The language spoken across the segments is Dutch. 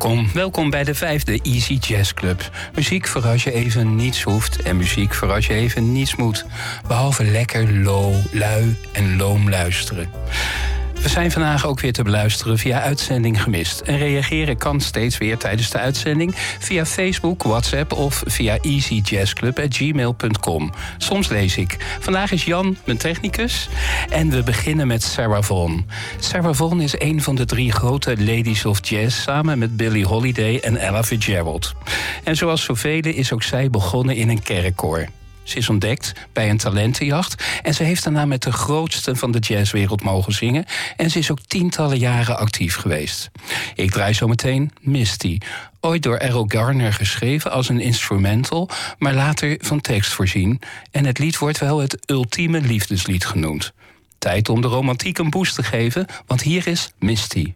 Welkom, welkom bij de vijfde Easy Jazz Club. Muziek voor als je even niets hoeft en muziek voor als je even niets moet. Behalve lekker low, lui en loom luisteren. We zijn vandaag ook weer te beluisteren via uitzending gemist. En reageren kan steeds weer tijdens de uitzending via Facebook, WhatsApp of via easyjazzclub.gmail.com. Soms lees ik. Vandaag is Jan mijn technicus en we beginnen met Sarah Vaughan. Sarah Vaughan is een van de drie grote ladies of jazz samen met Billie Holiday en Ella Fitzgerald. En zoals zoveel is ook zij begonnen in een kerkkoor. Ze is ontdekt bij een talentenjacht en ze heeft daarna met de grootste van de jazzwereld mogen zingen en ze is ook tientallen jaren actief geweest. Ik draai zo meteen Misty, ooit door Errol Garner geschreven als een instrumental, maar later van tekst voorzien en het lied wordt wel het ultieme liefdeslied genoemd. Tijd om de romantiek een boost te geven, want hier is Misty.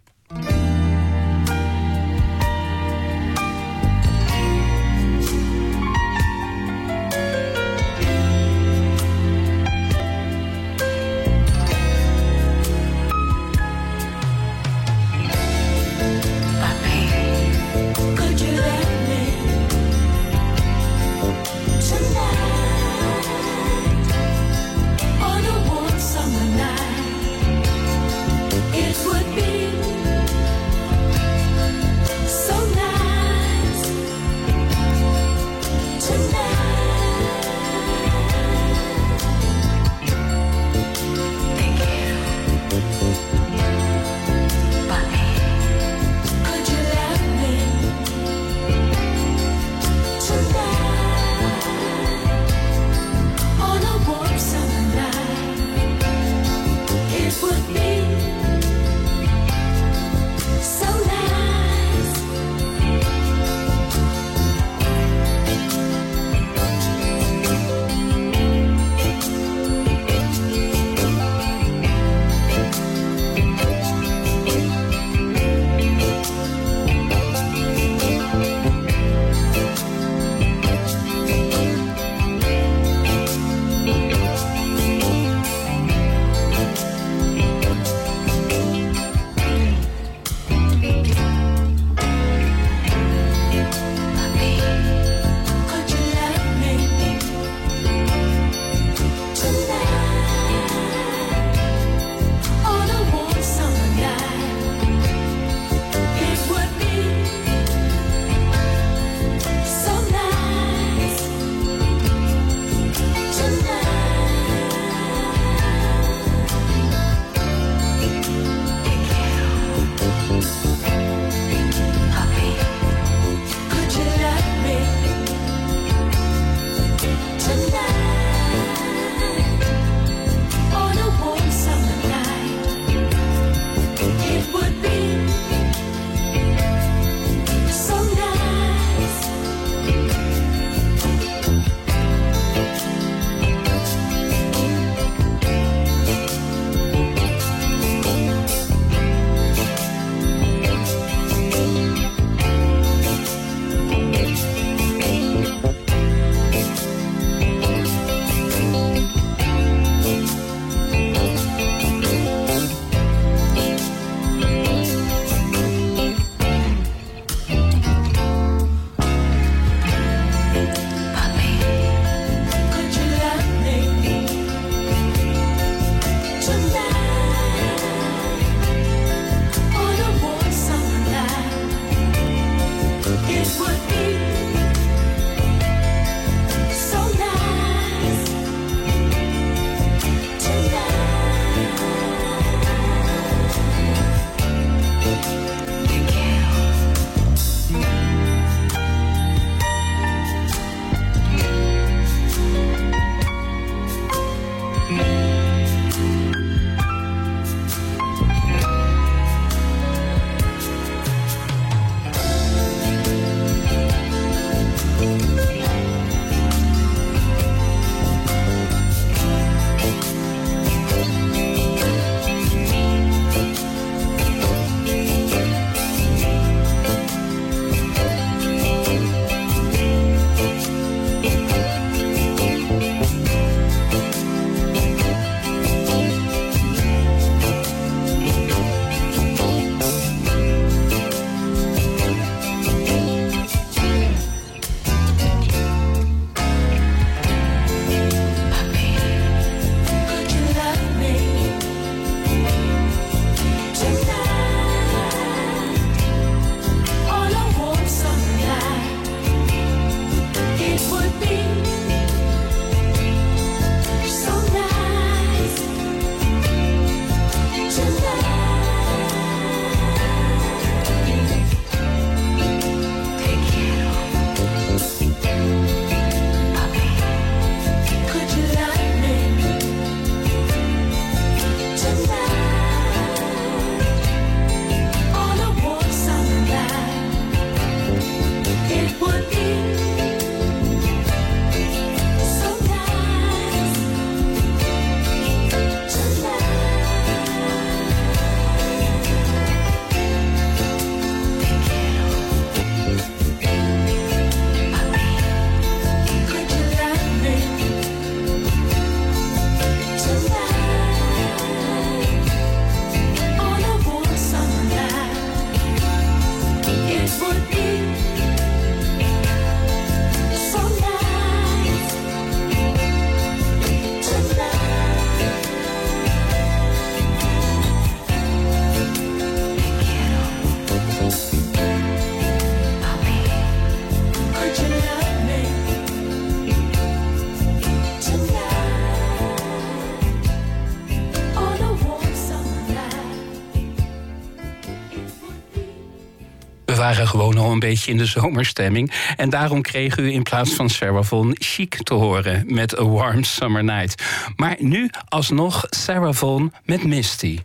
Gewoon al een beetje in de zomerstemming. En daarom kreeg u in plaats van Sarah Chic te horen met A Warm Summer Night. Maar nu alsnog Sarah met Misty.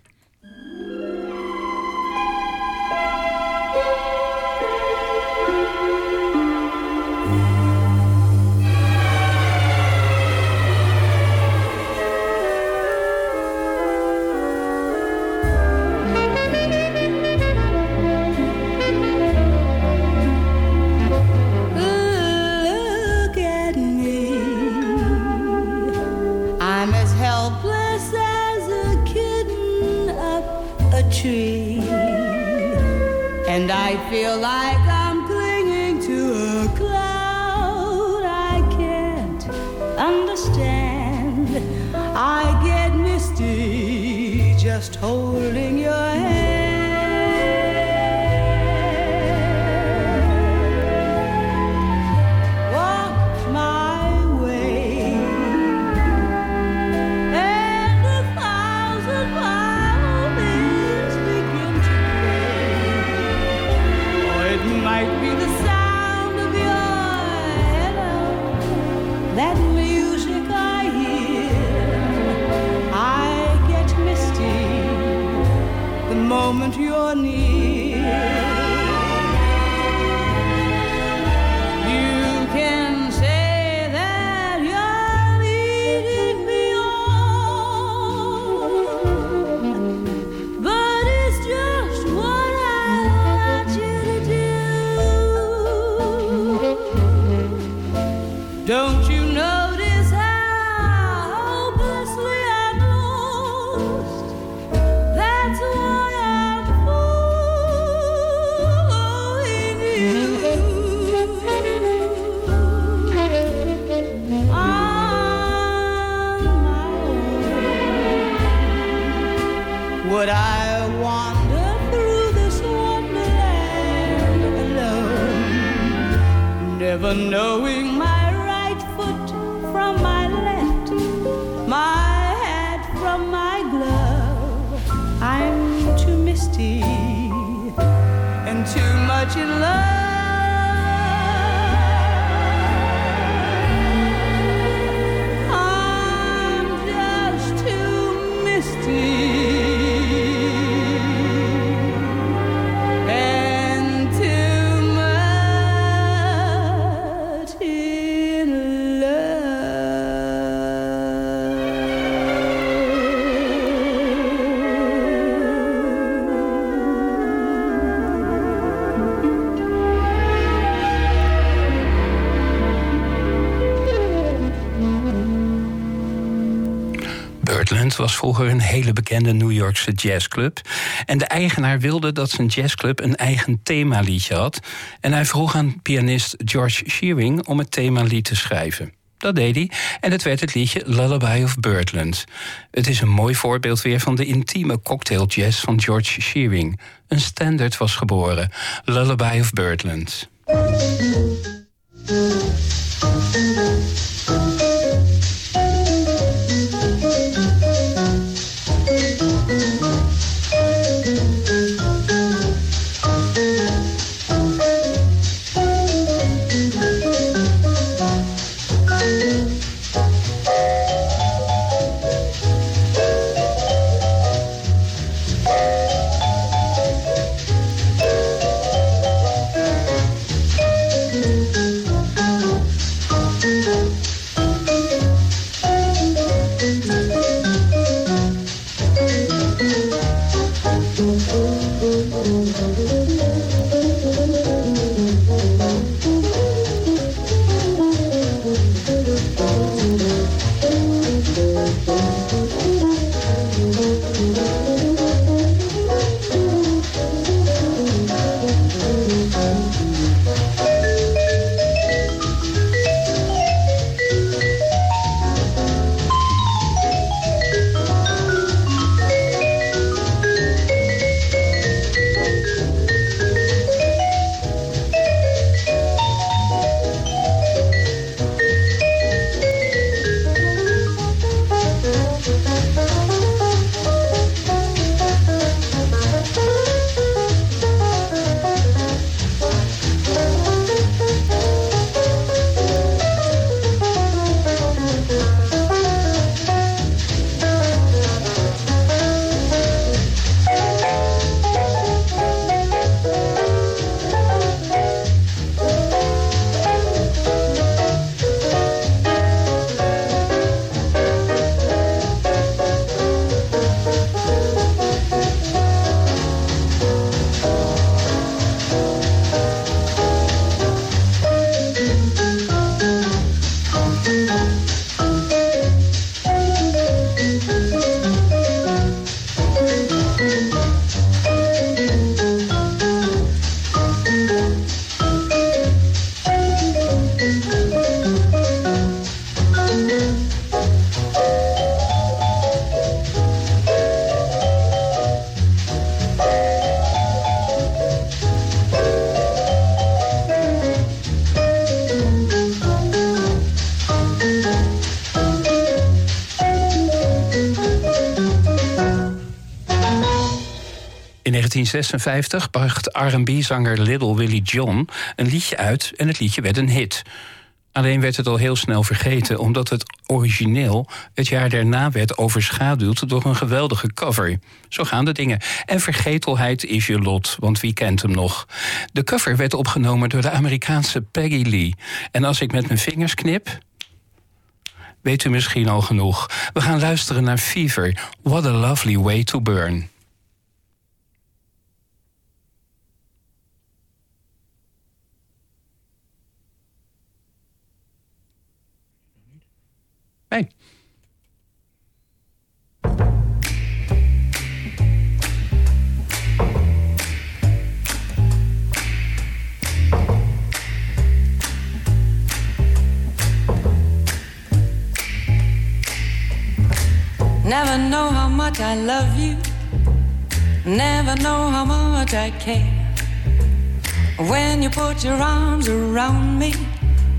feel like was vroeger een hele bekende New Yorkse jazzclub. En de eigenaar wilde dat zijn jazzclub een eigen themaliedje had. En hij vroeg aan pianist George Shearing om het themalied te schrijven. Dat deed hij. En het werd het liedje Lullaby of Birdland. Het is een mooi voorbeeld weer van de intieme cocktail jazz van George Shearing. Een standard was geboren. Lullaby of Birdland. 1956 bracht R&B-zanger Little Willie John een liedje uit en het liedje werd een hit. Alleen werd het al heel snel vergeten, omdat het origineel het jaar daarna werd overschaduwd door een geweldige cover. Zo gaan de dingen. En vergetelheid is je lot, want wie kent hem nog? De cover werd opgenomen door de Amerikaanse Peggy Lee. En als ik met mijn vingers knip, weet u misschien al genoeg. We gaan luisteren naar Fever. What a lovely way to burn. Hey. Never know how much I love you. Never know how much I care. When you put your arms around me,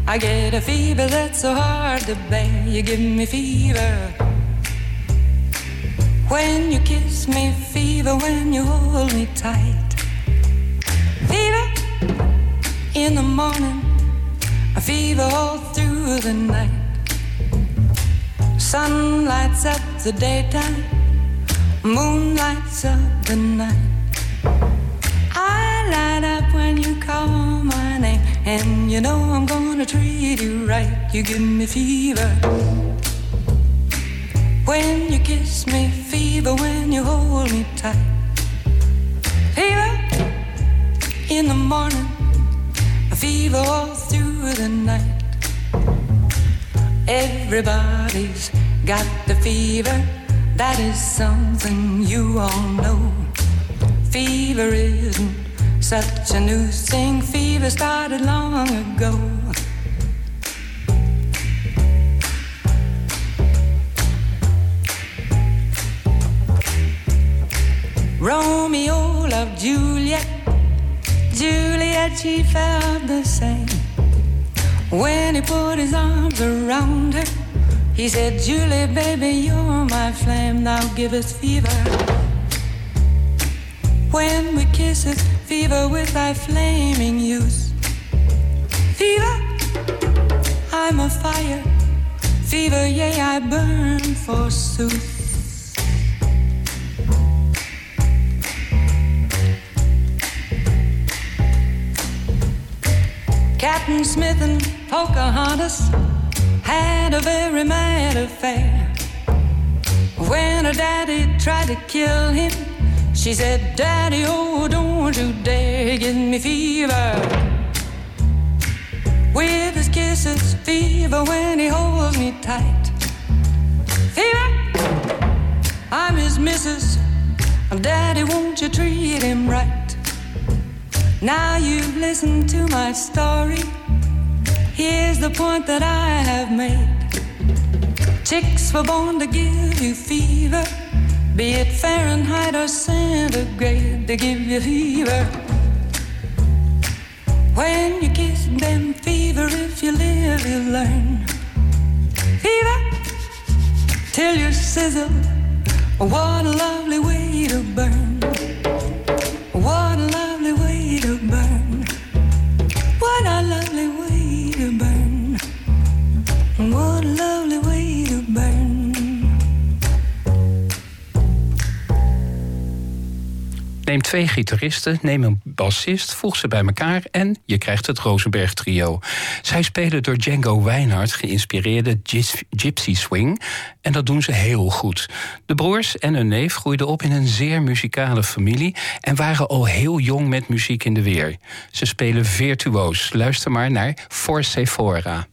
I get a fever that's so hard to bear. You give me fever. When you kiss me, fever when you hold me tight. Fever in the morning, a fever all through the night. Sun lights up the daytime, moon lights up the night. I light up when you call my name, and you know I'm gonna treat you right. You give me fever when you kiss me, fever when you hold me tight. Fever in the morning, a fever all through the night. Everybody's got the fever. That is something you all know. Fever isn't such a new thing. Fever started long ago. Romeo loved Juliet. Juliet, she felt the same. When he put his arms around her, he said, Julie, baby, you're my flame, now give us fever. When we kiss it, fever with thy flaming youth. Fever, I'm a fire. Fever, yea, I burn forsooth. Captain Smith and Pocahontas had a very mad affair. When her daddy tried to kill him, she said, Daddy, oh, don't you dare give me fever. With his kisses, fever when he holds me tight. Fever, I'm his missus. Daddy, won't you treat him right? Now you've listened to my story. Here's the point that I have made. Chicks were born to give you fever, be it Fahrenheit or centigrade, they give you fever. When you kiss them, fever, if you live, you learn. Fever, till you sizzle. What a lovely way to burn. What a lovely way to burn. Neem twee gitaristen, neem een bassist, voeg ze bij elkaar en je krijgt het Rosenberg Trio. Zij spelen door Django Reinhardt geïnspireerde gypsy swing en dat doen ze heel goed. De broers en hun neef groeiden op in een zeer muzikale familie en waren al heel jong met muziek in de weer. Ze spelen virtuoos. Luister maar naar For Sephora.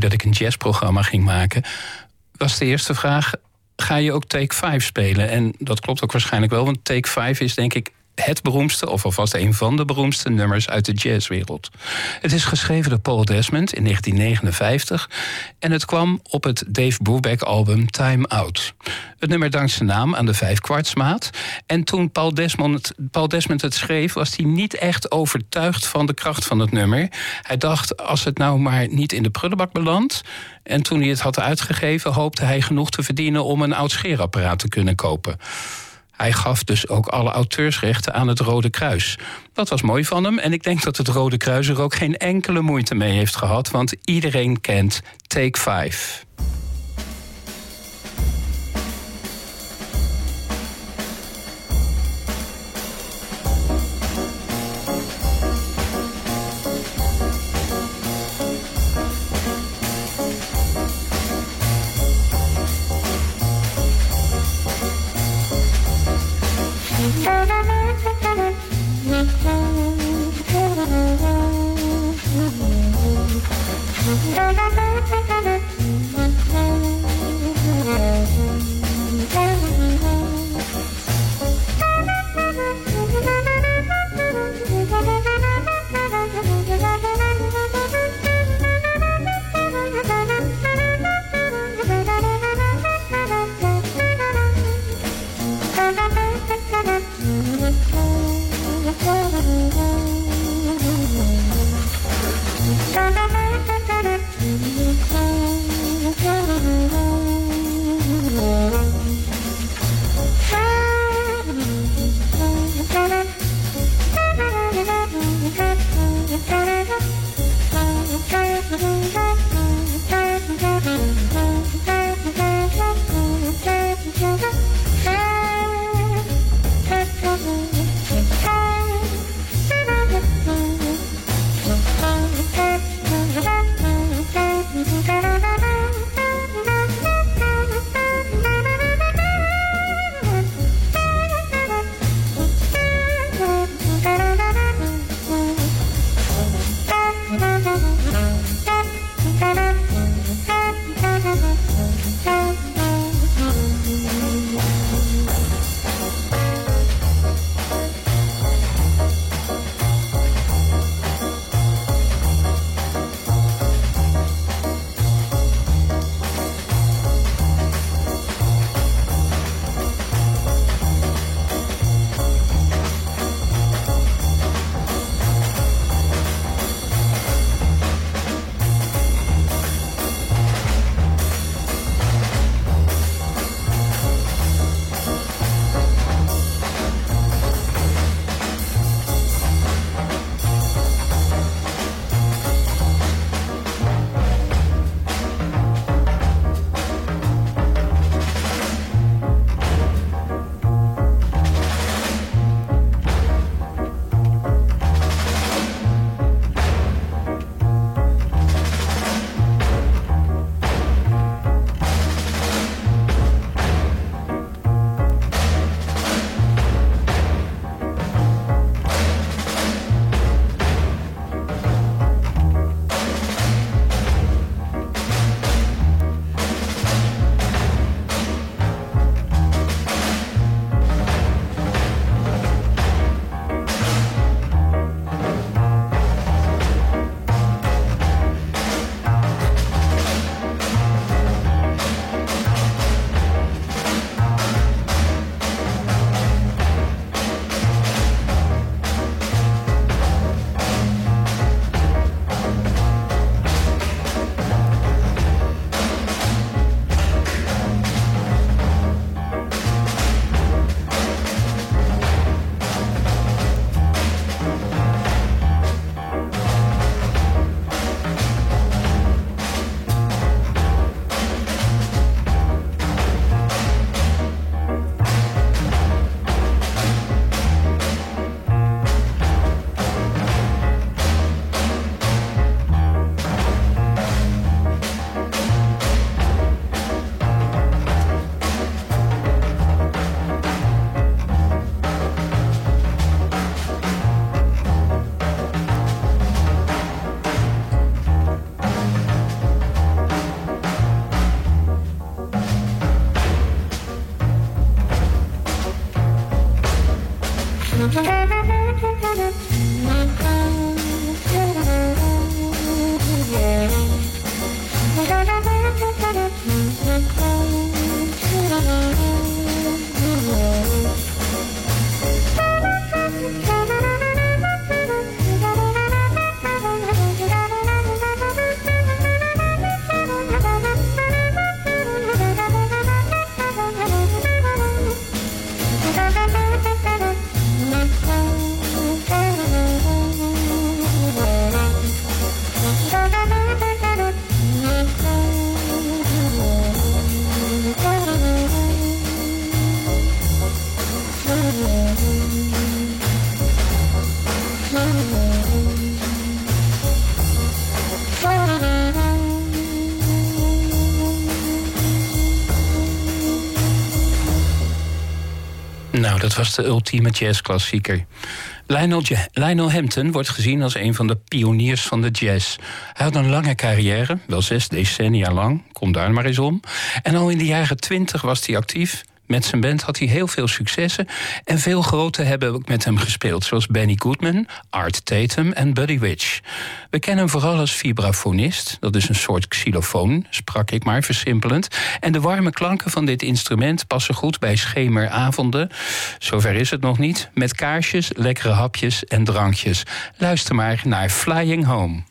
Dat ik een jazzprogramma ging maken, was de eerste vraag: ga je ook Take 5 spelen? En dat klopt ook waarschijnlijk wel, want Take 5 is denk ik het beroemdste, of alvast een van de beroemdste nummers uit de jazzwereld. Het is geschreven door Paul Desmond in 1959 en het kwam op het Dave Brubeck-album Time Out. Het nummer dankt zijn naam aan de vijfkwartsmaat. En toen Paul Desmond, Paul Desmond het schreef, was hij niet echt overtuigd van de kracht van het nummer. Hij dacht, als het nou maar niet in de prullenbak belandt. En toen hij het had uitgegeven, hoopte hij genoeg te verdienen om een oud scheerapparaat te kunnen kopen. Hij gaf dus ook alle auteursrechten aan het Rode Kruis. Dat was mooi van hem en ik denk dat het Rode Kruis er ook geen enkele moeite mee heeft gehad, want iedereen kent Take 5. Thank you. Dat was de ultieme jazzklassieker. Lionel, Lionel Hampton wordt gezien als een van de pioniers van de jazz. Hij had een lange carrière, wel zes decennia lang, kom daar maar eens om. En al in de jaren twintig was hij actief met zijn band had hij heel veel successen. En veel grote hebben ook met hem gespeeld. Zoals Benny Goodman, Art Tatum en Buddy Rich. We kennen hem vooral als vibrafonist. Dat is een soort xylofoon, sprak ik maar versimpelend. En de warme klanken van dit instrument passen goed bij schemeravonden. Zover is het nog niet. Met kaarsjes, lekkere hapjes en drankjes. Luister maar naar Flying Home.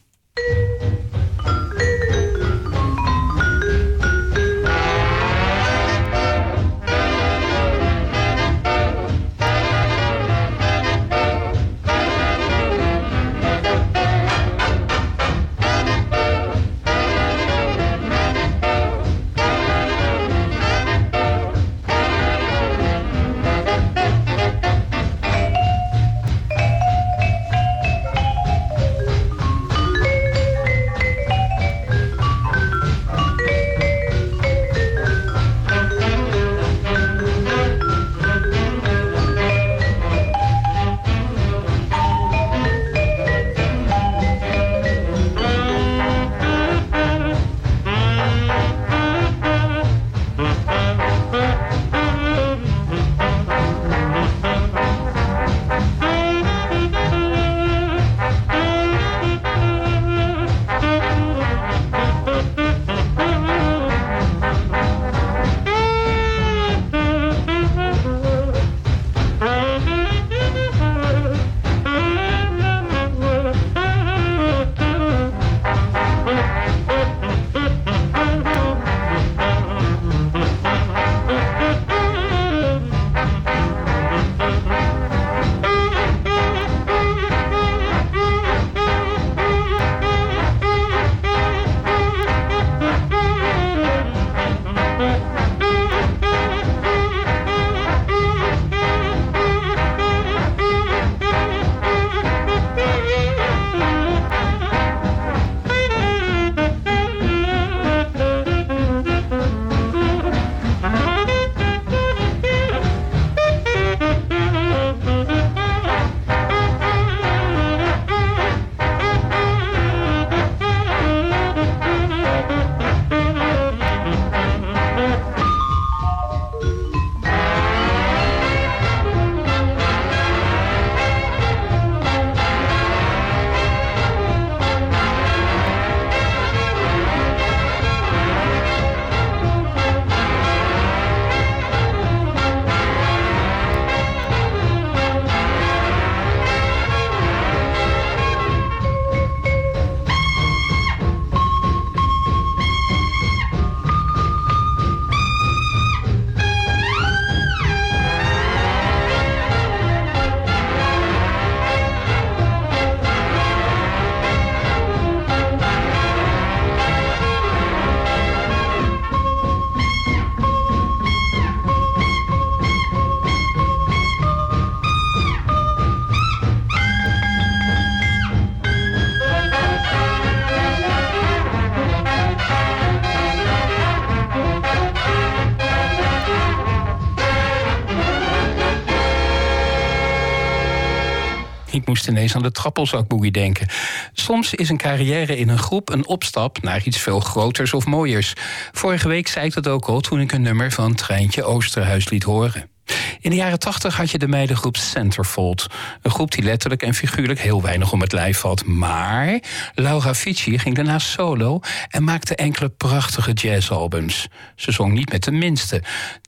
Ineens aan de trappelzakboogie denken. Soms is een carrière in een groep een opstap naar iets veel groters of mooiers. Vorige week zei ik dat ook al toen ik een nummer van Treintje Oosterhuis liet horen. In de jaren tachtig had je de meidengroep Centerfold. Een groep die letterlijk en figuurlijk heel weinig om het lijf had. Maar Laura Fici ging daarna solo en maakte enkele prachtige jazzalbums. Ze zong niet met de minste.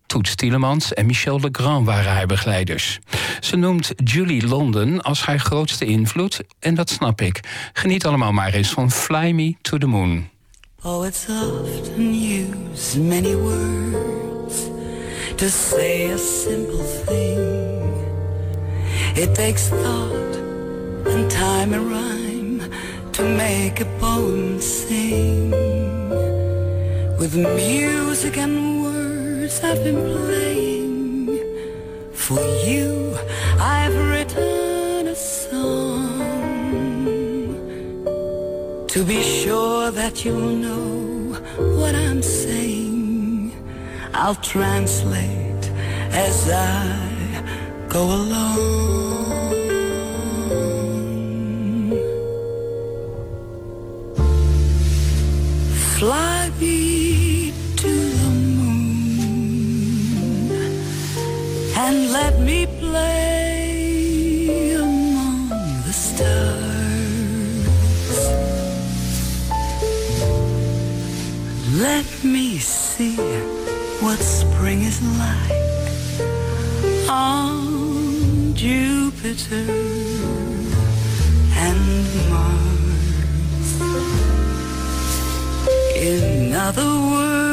Toets Tielemans en Michel Legrand waren haar begeleiders. Ze noemt Julie London als haar grootste invloed en dat snap ik. Geniet allemaal maar eens van Fly Me to the Moon. Oh, it's often used many words to say a simple thing. It takes thought and time and rhyme to make a poem sing. With music and words I've been playing. For you, I've written a song. To be sure that you'll know what I'm saying, I'll translate as I go along. Fly me to the moon and let me play among the stars. Let me like on Jupiter and Mars. In other words,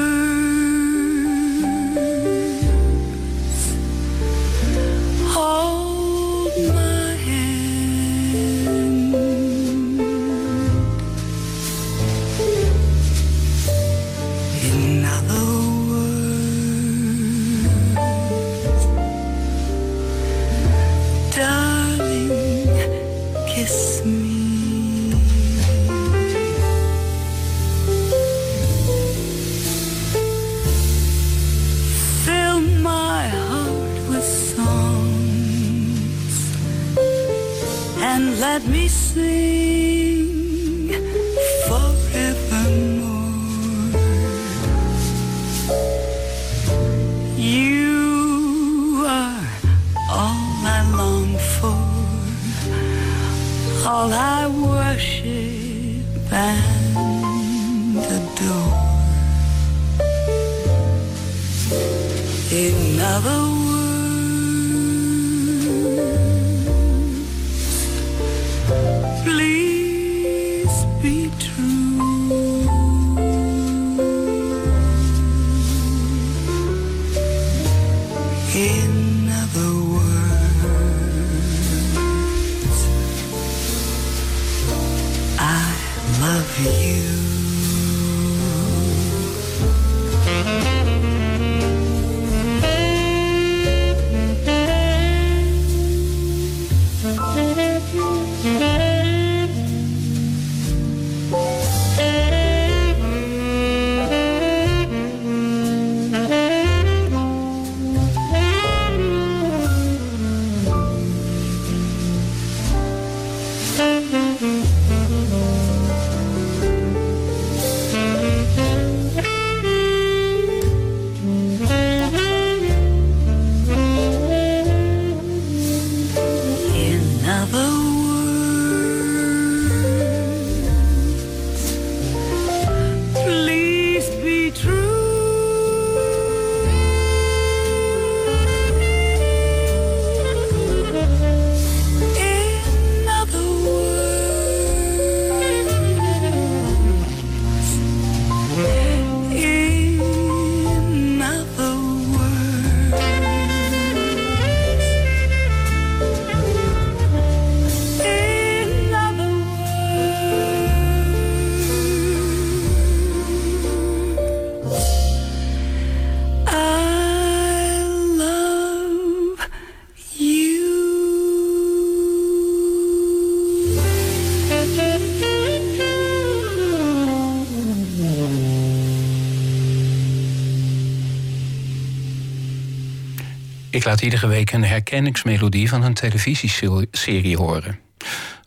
laat iedere week een herkenningsmelodie van een televisieserie horen.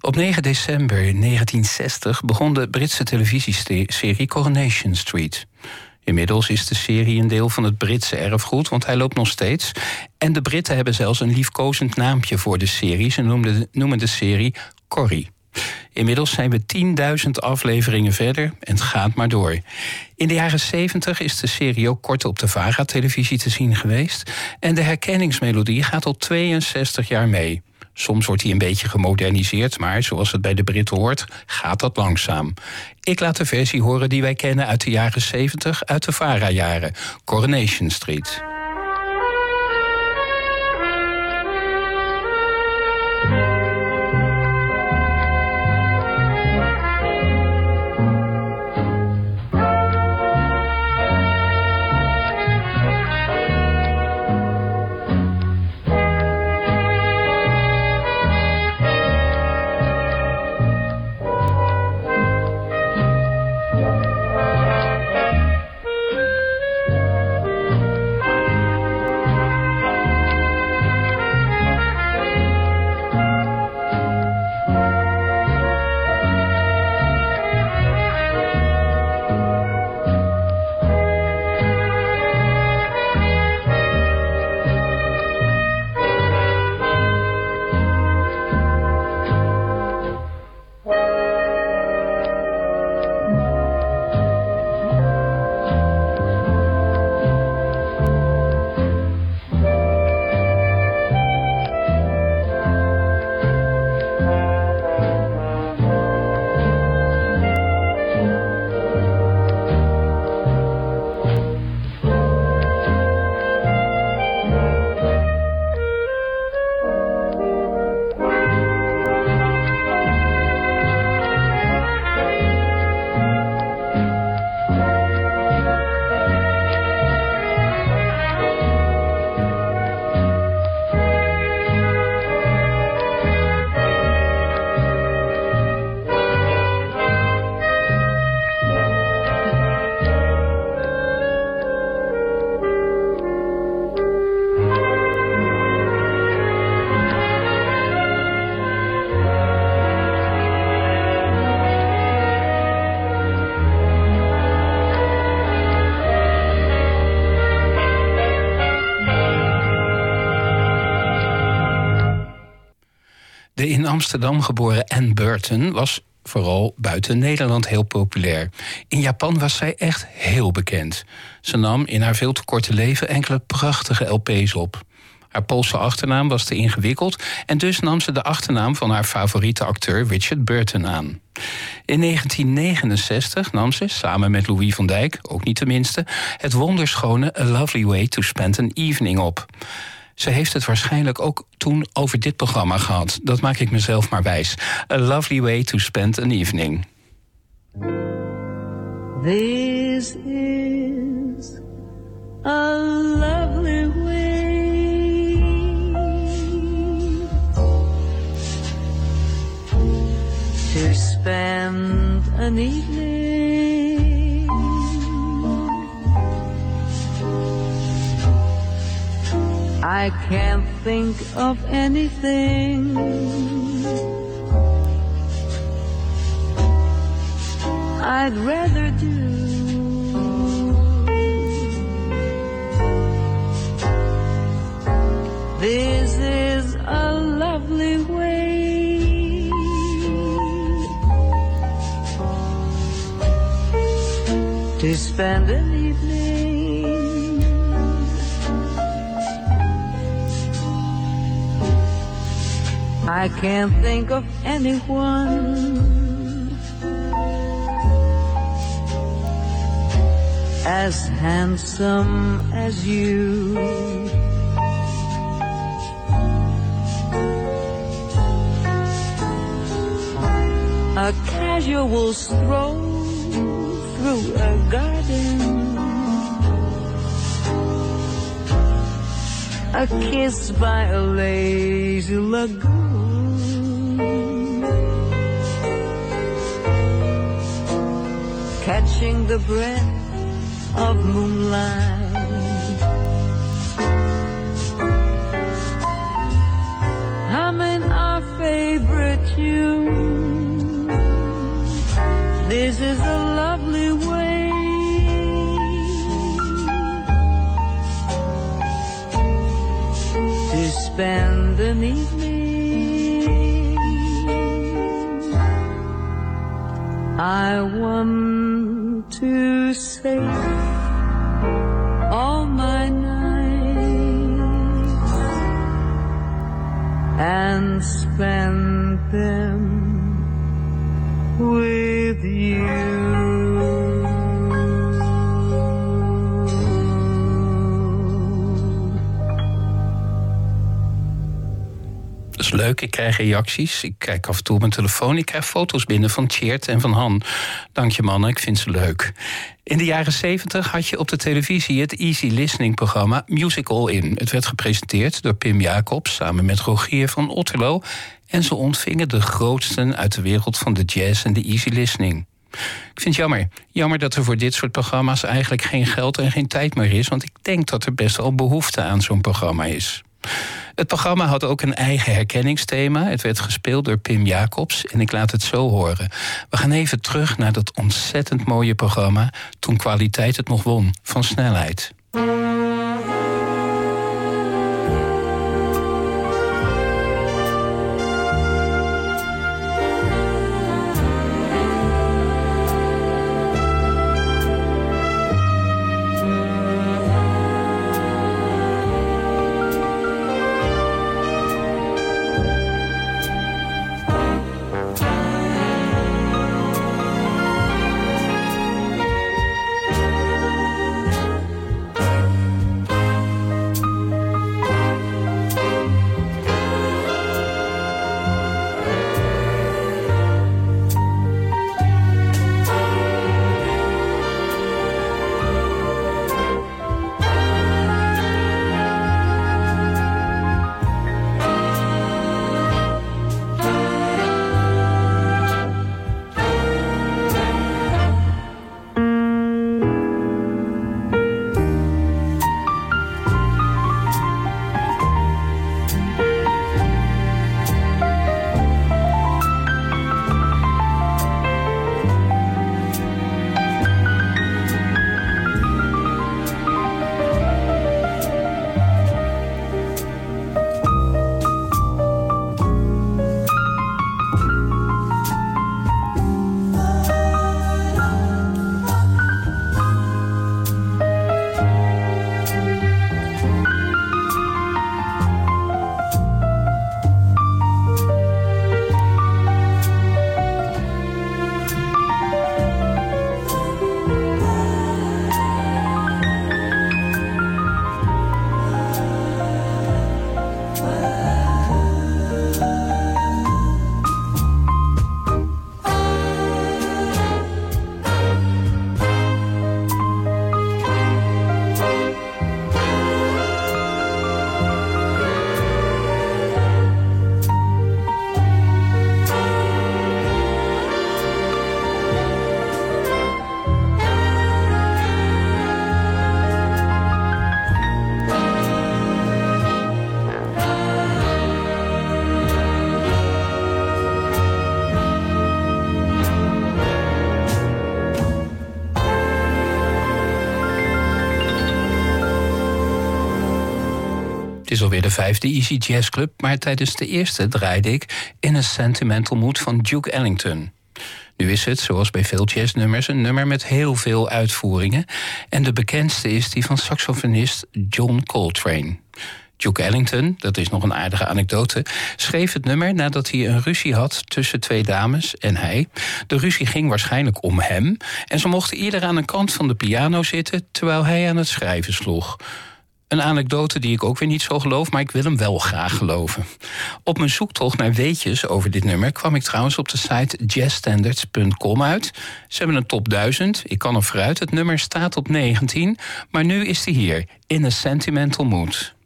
Op 9 december 1960 begon de Britse televisieserie Coronation Street. Inmiddels is de serie een deel van het Britse erfgoed, want hij loopt nog steeds. En de Britten hebben zelfs een liefkozend naampje voor de serie. Ze noemen de, noemen de serie Corrie. Inmiddels zijn we 10.000 afleveringen verder en het gaat maar door. In de jaren 70 is de serie ook kort op de VARA-televisie te zien geweest. En de herkenningsmelodie gaat al 62 jaar mee. Soms wordt hij een beetje gemoderniseerd, maar zoals het bij de Britten hoort, gaat dat langzaam. Ik laat de versie horen die wij kennen uit de jaren 70, uit de VARA-jaren, Coronation Street. Amsterdam geboren Anne Burton was vooral buiten Nederland heel populair. In Japan was zij echt heel bekend. Ze nam in haar veel te korte leven enkele prachtige LP's op. Haar Poolse achternaam was te ingewikkeld en dus nam ze de achternaam van haar favoriete acteur Richard Burton aan. In 1969 nam ze, samen met Louis van Dijk, ook niet tenminste, het wonderschone A Lovely Way to Spend an Evening op. Ze heeft het waarschijnlijk ook toen over dit programma gehad. Dat maak ik mezelf maar wijs. A lovely way to spend an evening. This is a lovely way to spend an evening. I can't think of anything I'd rather do This is a lovely way to spend an evening. I can't think of anyone as handsome as you. A casual stroll through a garden. A kiss by a lazy lagoon. Catching the breath of moonlight. Ik krijg reacties. Ik kijk af en toe op mijn telefoon. Ik krijg foto's binnen van Tjeerd en van Han. Dank je mannen, ik vind ze leuk. In de jaren 70 had je op de televisie het Easy Listening programma Music All In. Het werd gepresenteerd door Pim Jacobs samen met Rogier van Otterlo. En ze ontvingen de grootsten uit de wereld van de jazz en de easy listening. Ik vind het jammer. Jammer dat er voor dit soort programma's eigenlijk geen geld en geen tijd meer is. Want ik denk dat er best wel behoefte aan zo'n programma is. Het programma had ook een eigen herkenningsthema. Het werd gespeeld door Pim Jacobs en ik laat het zo horen. We gaan even terug naar dat ontzettend mooie programma... toen kwaliteit het nog won, van snelheid. Het is alweer de vijfde Easy Jazz Club, maar tijdens de eerste draaide ik in een sentimental mood van Duke Ellington. Nu is het, zoals bij veel jazznummers, een nummer met heel veel uitvoeringen. En de bekendste is die van saxofonist John Coltrane. Duke Ellington, dat is nog een aardige anekdote, schreef het nummer nadat hij een ruzie had tussen twee dames en hij. De ruzie ging waarschijnlijk om hem en ze mochten ieder aan een kant van de piano zitten terwijl hij aan het schrijven sloeg. Een anekdote die ik ook weer niet zo geloof, maar ik wil hem wel graag geloven. Op mijn zoektocht naar weetjes over dit nummer kwam ik trouwens op de site jazzstandards.com uit. Ze hebben een top 1000, ik kan er vooruit. Het nummer staat op 19, maar nu is hij hier, in a sentimental mood.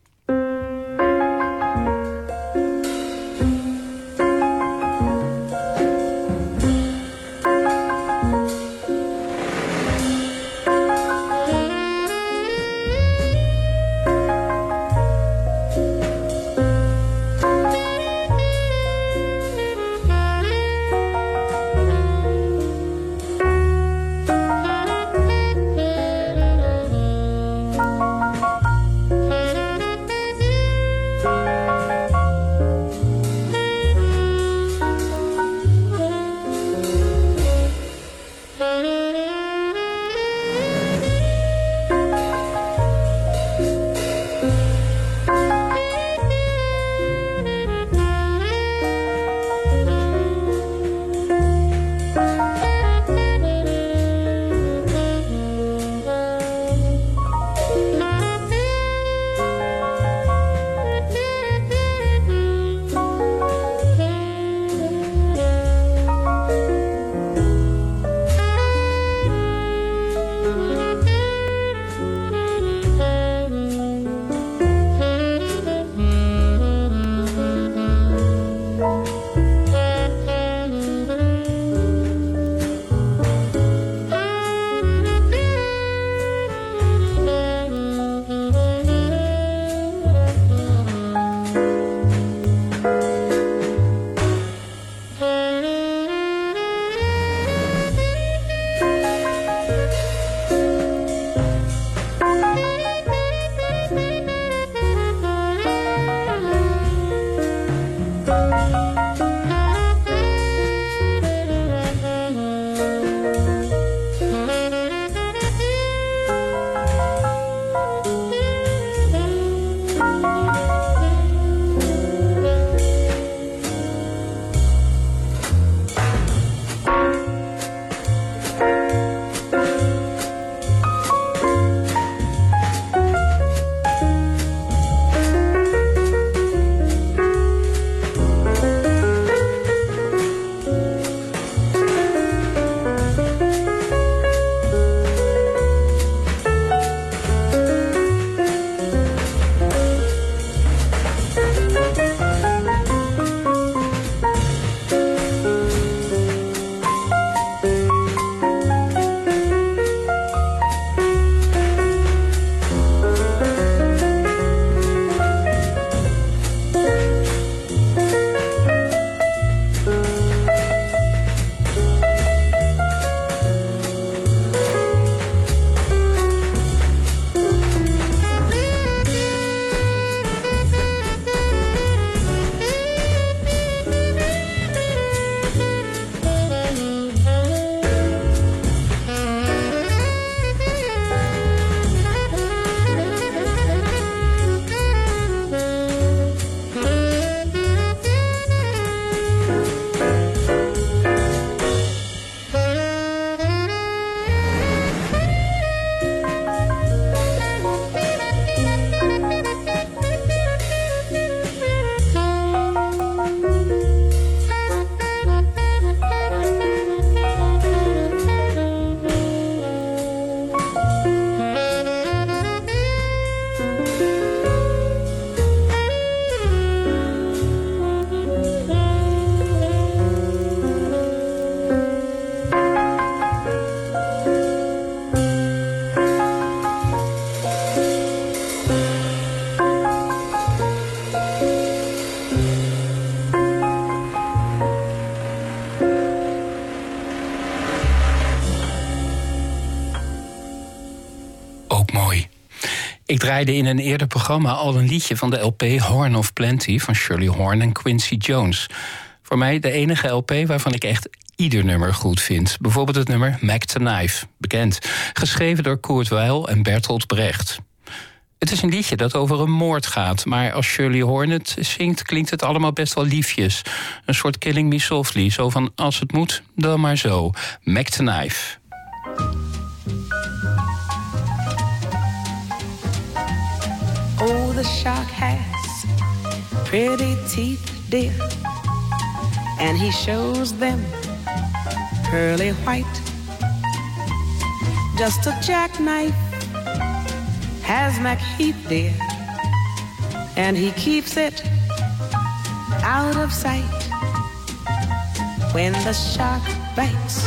Draaide in een eerder programma al een liedje van de LP Horn of Plenty van Shirley Horn en Quincy Jones. Voor mij de enige LP waarvan ik echt ieder nummer goed vind. Bijvoorbeeld het nummer Mac the Knife, bekend. Geschreven door Kurt Weill en Bertolt Brecht. Het is een liedje dat over een moord gaat, maar als Shirley Horn het zingt, klinkt het allemaal best wel liefjes. Een soort Killing Me Softly, zo van als het moet, dan maar zo. Mac the Knife. The shark has pretty teeth, dear, and he shows them pearly white. Just a jackknife has MacHeath, dear, and he keeps it out of sight. When the shark bites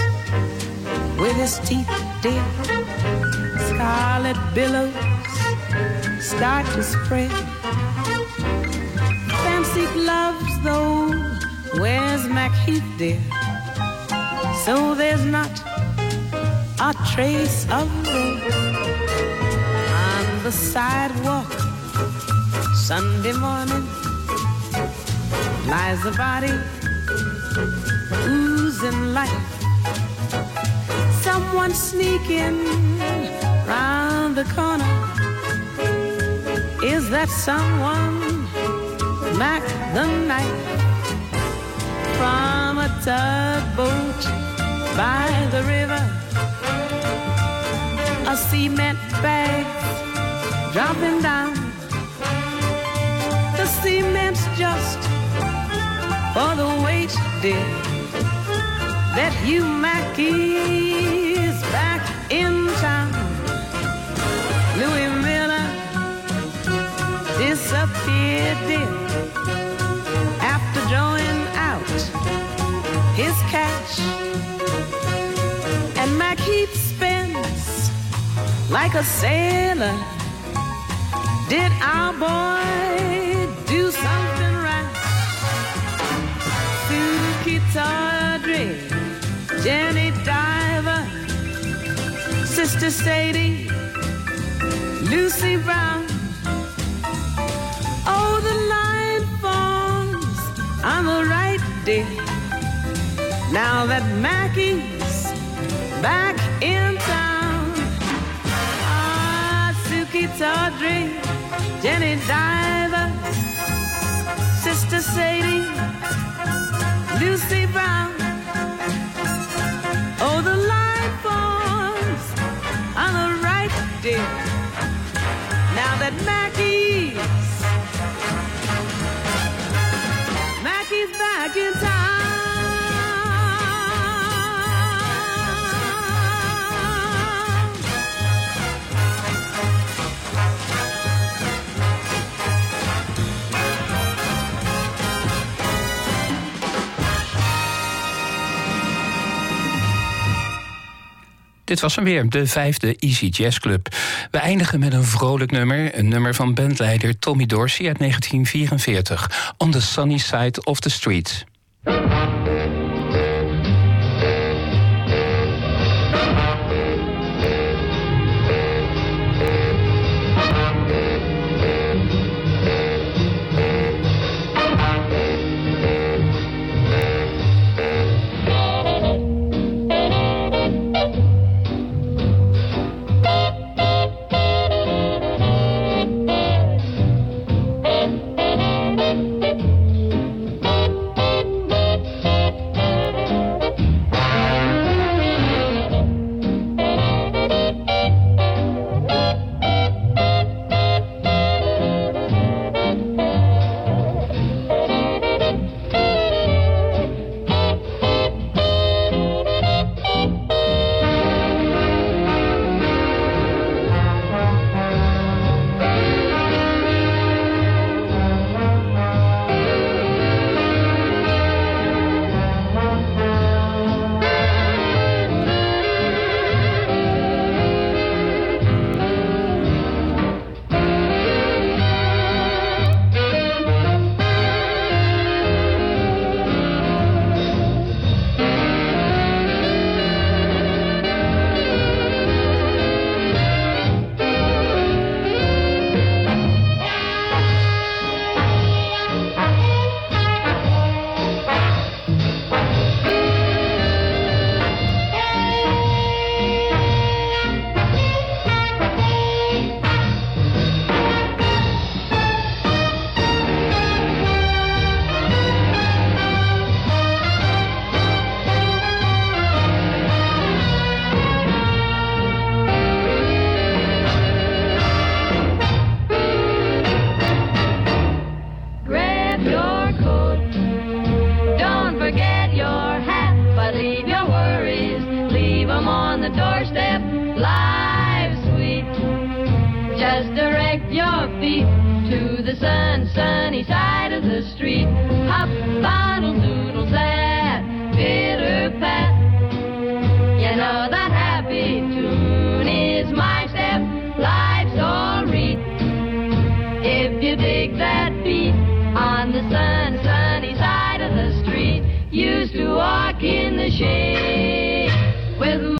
with his teeth, dear, scarlet billows start to spread. Fancy gloves, though, where's MacHeath, dear? So there's not a trace of red on the sidewalk. Sunday morning lies a body oozing life. Someone sneaking round the corner. Is that someone? Mac the knife from a tugboat by the river. A cement bag dropping down. The cement's just for the weight, dear. That you Mackey's back in town. Louis disappeared, dear, after drawing out his cash. And Mac Mackey spends like a sailor. Did our boy do something right? Suki Tawdry, Jenny Diver, Sister Sadie, Lucy Brown. Dear. Now that Mackey's back in town. Ah, Suki Tawdry, Jenny Diver, Sister Sadie, Lucy Brown. Oh, the line forms on the right, dear. Now that Mackey's Mackey's back in town. Dit was hem weer, de vijfde Easy Jazz Club. We eindigen met een vrolijk nummer. Een nummer van bandleider Tommy Dorsey uit 1944. On the Sunny Side of the Street.